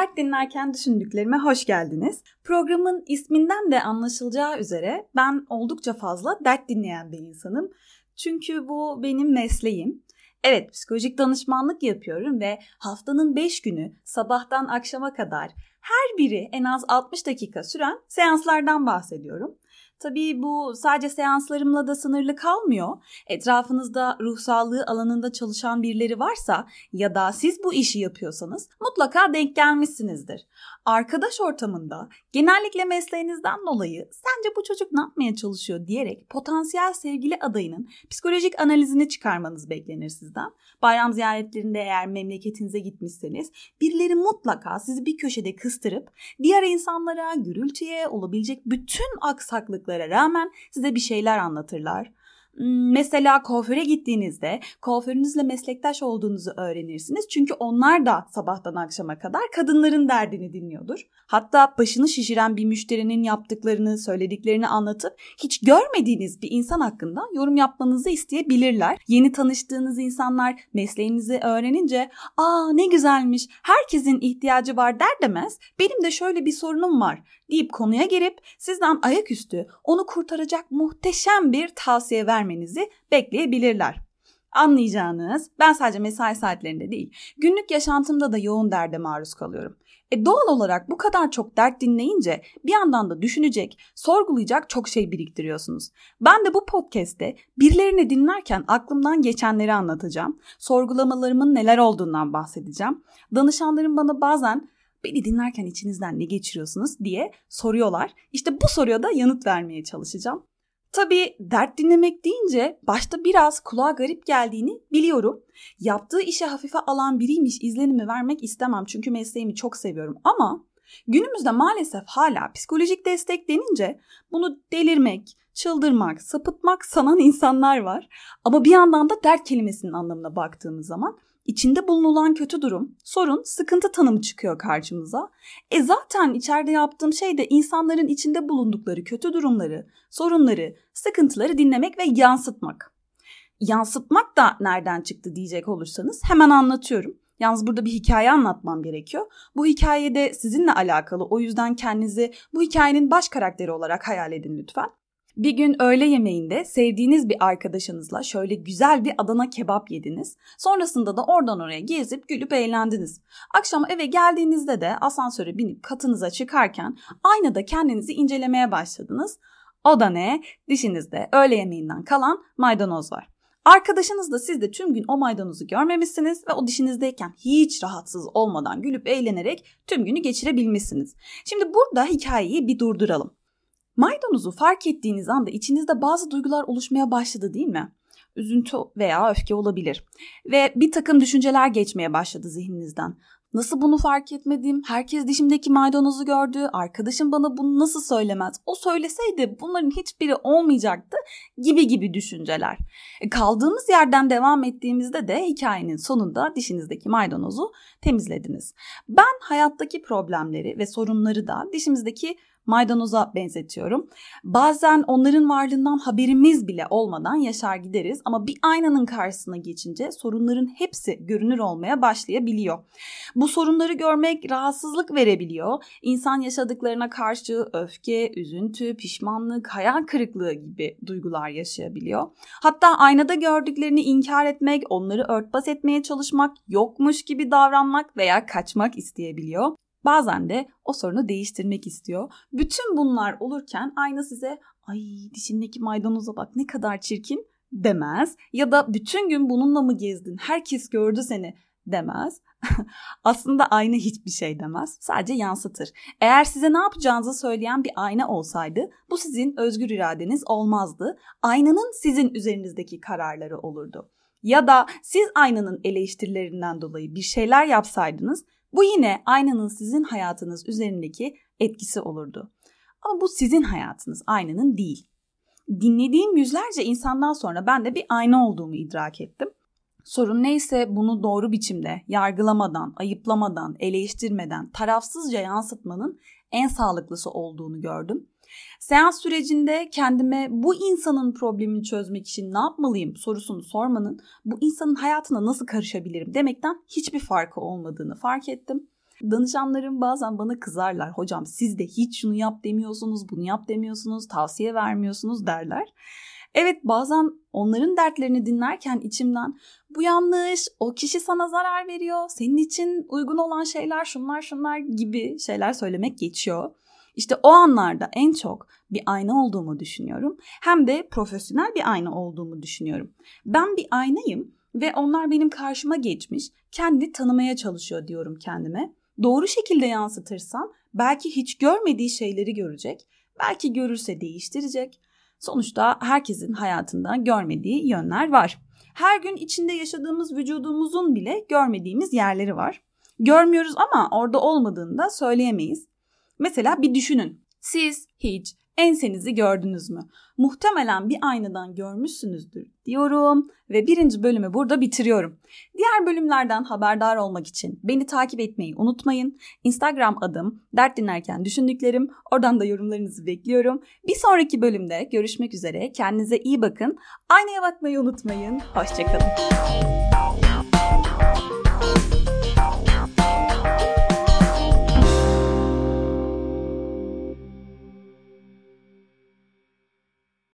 Dert dinlerken düşündüklerime hoş geldiniz. Programın isminden de anlaşılacağı üzere ben oldukça fazla dert dinleyen bir insanım. Çünkü bu benim mesleğim. Evet psikolojik danışmanlık yapıyorum ve haftanın 5 günü sabahtan akşama kadar her biri en az 60 dakika süren seanslardan bahsediyorum. Tabii bu sadece seanslarımla da sınırlı kalmıyor. Etrafınızda ruh sağlığı alanında çalışan birileri varsa ya da siz bu işi yapıyorsanız mutlaka denk gelmişsinizdir. Arkadaş ortamında genellikle mesleğinizden dolayı sence bu çocuk ne yapmaya çalışıyor diyerek potansiyel sevgili adayının psikolojik analizini çıkarmanız beklenir sizden. Bayram ziyaretlerinde eğer memleketinize gitmişseniz birileri mutlaka sizi bir köşede kıstırıp diğer insanlara, gürültüye, olabilecek bütün aksaklıklara rağmen size bir şeyler anlatırlar. Mesela kuaföre gittiğinizde kuaförünüzle meslektaş olduğunuzu öğrenirsiniz. Çünkü onlar da sabahtan akşama kadar kadınların derdini dinliyordur. Hatta başını şişiren bir müşterinin yaptıklarını, söylediklerini anlatıp hiç görmediğiniz bir insan hakkında yorum yapmanızı isteyebilirler. Yeni tanıştığınız insanlar mesleğinizi öğrenince ''Aa ne güzelmiş, herkesin ihtiyacı var'' der demez ''Benim de şöyle bir sorunum var'' deyip konuya girip sizden ayaküstü onu kurtaracak muhteşem bir tavsiye vermenizi bekleyebilirler. Anlayacağınız ben sadece mesai saatlerinde değil günlük yaşantımda da yoğun derde maruz kalıyorum. E doğal olarak bu kadar çok dert dinleyince bir yandan da düşünecek, sorgulayacak çok şey biriktiriyorsunuz. Ben de bu podcast'te birilerini dinlerken aklımdan geçenleri anlatacağım. Sorgulamalarımın neler olduğundan bahsedeceğim. Danışanlarım bana bazen beni dinlerken içinizden ne geçiriyorsunuz diye soruyorlar. İşte bu soruya da yanıt vermeye çalışacağım. Tabii dert dinlemek deyince başta biraz kulağa garip geldiğini biliyorum. Yaptığı işe hafife alan biriymiş izlenimi vermek istemem çünkü mesleğimi çok seviyorum ama günümüzde maalesef hala psikolojik destek denince bunu delirmek, çıldırmak, sapıtmak sanan insanlar var. Ama bir yandan da dert kelimesinin anlamına baktığımız zaman içinde bulunulan kötü durum, sorun, sıkıntı tanımı çıkıyor karşımıza. E zaten içeride yaptığım şey de insanların içinde bulundukları kötü durumları, sorunları, sıkıntıları dinlemek ve yansıtmak. Yansıtmak da nereden çıktı diyecek olursanız hemen anlatıyorum. Yalnız burada bir hikaye anlatmam gerekiyor. Bu hikayede sizinle alakalı o yüzden kendinizi bu hikayenin baş karakteri olarak hayal edin lütfen. Bir gün öğle yemeğinde sevdiğiniz bir arkadaşınızla şöyle güzel bir Adana kebap yediniz. Sonrasında da oradan oraya gezip gülüp eğlendiniz. Akşam eve geldiğinizde de asansöre binip katınıza çıkarken aynada kendinizi incelemeye başladınız. O da ne? Dişinizde öğle yemeğinden kalan maydanoz var. Arkadaşınız da siz de tüm gün o maydanozu görmemişsiniz ve o dişinizdeyken hiç rahatsız olmadan gülüp eğlenerek tüm günü geçirebilmişsiniz. Şimdi burada hikayeyi bir durduralım. Maydanozu fark ettiğiniz anda içinizde bazı duygular oluşmaya başladı değil mi? Üzüntü veya öfke olabilir. Ve bir takım düşünceler geçmeye başladı zihninizden. Nasıl bunu fark etmedim? Herkes dişimdeki maydanozu gördü. Arkadaşım bana bunu nasıl söylemez? O söyleseydi bunların hiçbiri olmayacaktı gibi gibi düşünceler. E, kaldığımız yerden devam ettiğimizde de hikayenin sonunda dişinizdeki maydanozu temizlediniz. Ben hayattaki problemleri ve sorunları da dişimizdeki maydanoza benzetiyorum. Bazen onların varlığından haberimiz bile olmadan yaşar gideriz ama bir aynanın karşısına geçince sorunların hepsi görünür olmaya başlayabiliyor. Bu sorunları görmek rahatsızlık verebiliyor. İnsan yaşadıklarına karşı öfke, üzüntü, pişmanlık, hayal kırıklığı gibi duygular yaşayabiliyor. Hatta aynada gördüklerini inkar etmek, onları örtbas etmeye çalışmak, yokmuş gibi davranmak veya kaçmak isteyebiliyor. Bazen de o sorunu değiştirmek istiyor. Bütün bunlar olurken ayna size ay dişindeki maydanoza bak ne kadar çirkin demez. Ya da bütün gün bununla mı gezdin herkes gördü seni demez. Aslında ayna hiçbir şey demez. Sadece yansıtır. Eğer size ne yapacağınızı söyleyen bir ayna olsaydı bu sizin özgür iradeniz olmazdı. Aynanın sizin üzerinizdeki kararları olurdu. Ya da siz aynanın eleştirilerinden dolayı bir şeyler yapsaydınız bu yine aynanın sizin hayatınız üzerindeki etkisi olurdu. Ama bu sizin hayatınız, aynanın değil. Dinlediğim yüzlerce insandan sonra ben de bir ayna olduğumu idrak ettim. Sorun neyse bunu doğru biçimde, yargılamadan, ayıplamadan, eleştirmeden, tarafsızca yansıtmanın en sağlıklısı olduğunu gördüm. Seans sürecinde kendime bu insanın problemini çözmek için ne yapmalıyım sorusunu sormanın bu insanın hayatına nasıl karışabilirim demekten hiçbir farkı olmadığını fark ettim. Danışanlarım bazen bana kızarlar. Hocam siz de hiç şunu yap demiyorsunuz, bunu yap demiyorsunuz, tavsiye vermiyorsunuz derler. Evet bazen onların dertlerini dinlerken içimden bu yanlış, o kişi sana zarar veriyor, senin için uygun olan şeyler şunlar şunlar gibi şeyler söylemek geçiyor. İşte o anlarda en çok bir ayna olduğumu düşünüyorum. Hem de profesyonel bir ayna olduğumu düşünüyorum. Ben bir aynayım ve onlar benim karşıma geçmiş, kendi tanımaya çalışıyor diyorum kendime. Doğru şekilde yansıtırsam belki hiç görmediği şeyleri görecek, belki görürse değiştirecek. Sonuçta herkesin hayatında görmediği yönler var. Her gün içinde yaşadığımız vücudumuzun bile görmediğimiz yerleri var. Görmüyoruz ama orada olmadığını da söyleyemeyiz. Mesela bir düşünün. Siz hiç ensenizi gördünüz mü? Muhtemelen bir aynadan görmüşsünüzdür diyorum ve birinci bölümü burada bitiriyorum. Diğer bölümlerden haberdar olmak için beni takip etmeyi unutmayın. Instagram adım dert dinlerken düşündüklerim. Oradan da yorumlarınızı bekliyorum. Bir sonraki bölümde görüşmek üzere. Kendinize iyi bakın. Aynaya bakmayı unutmayın. Hoşçakalın.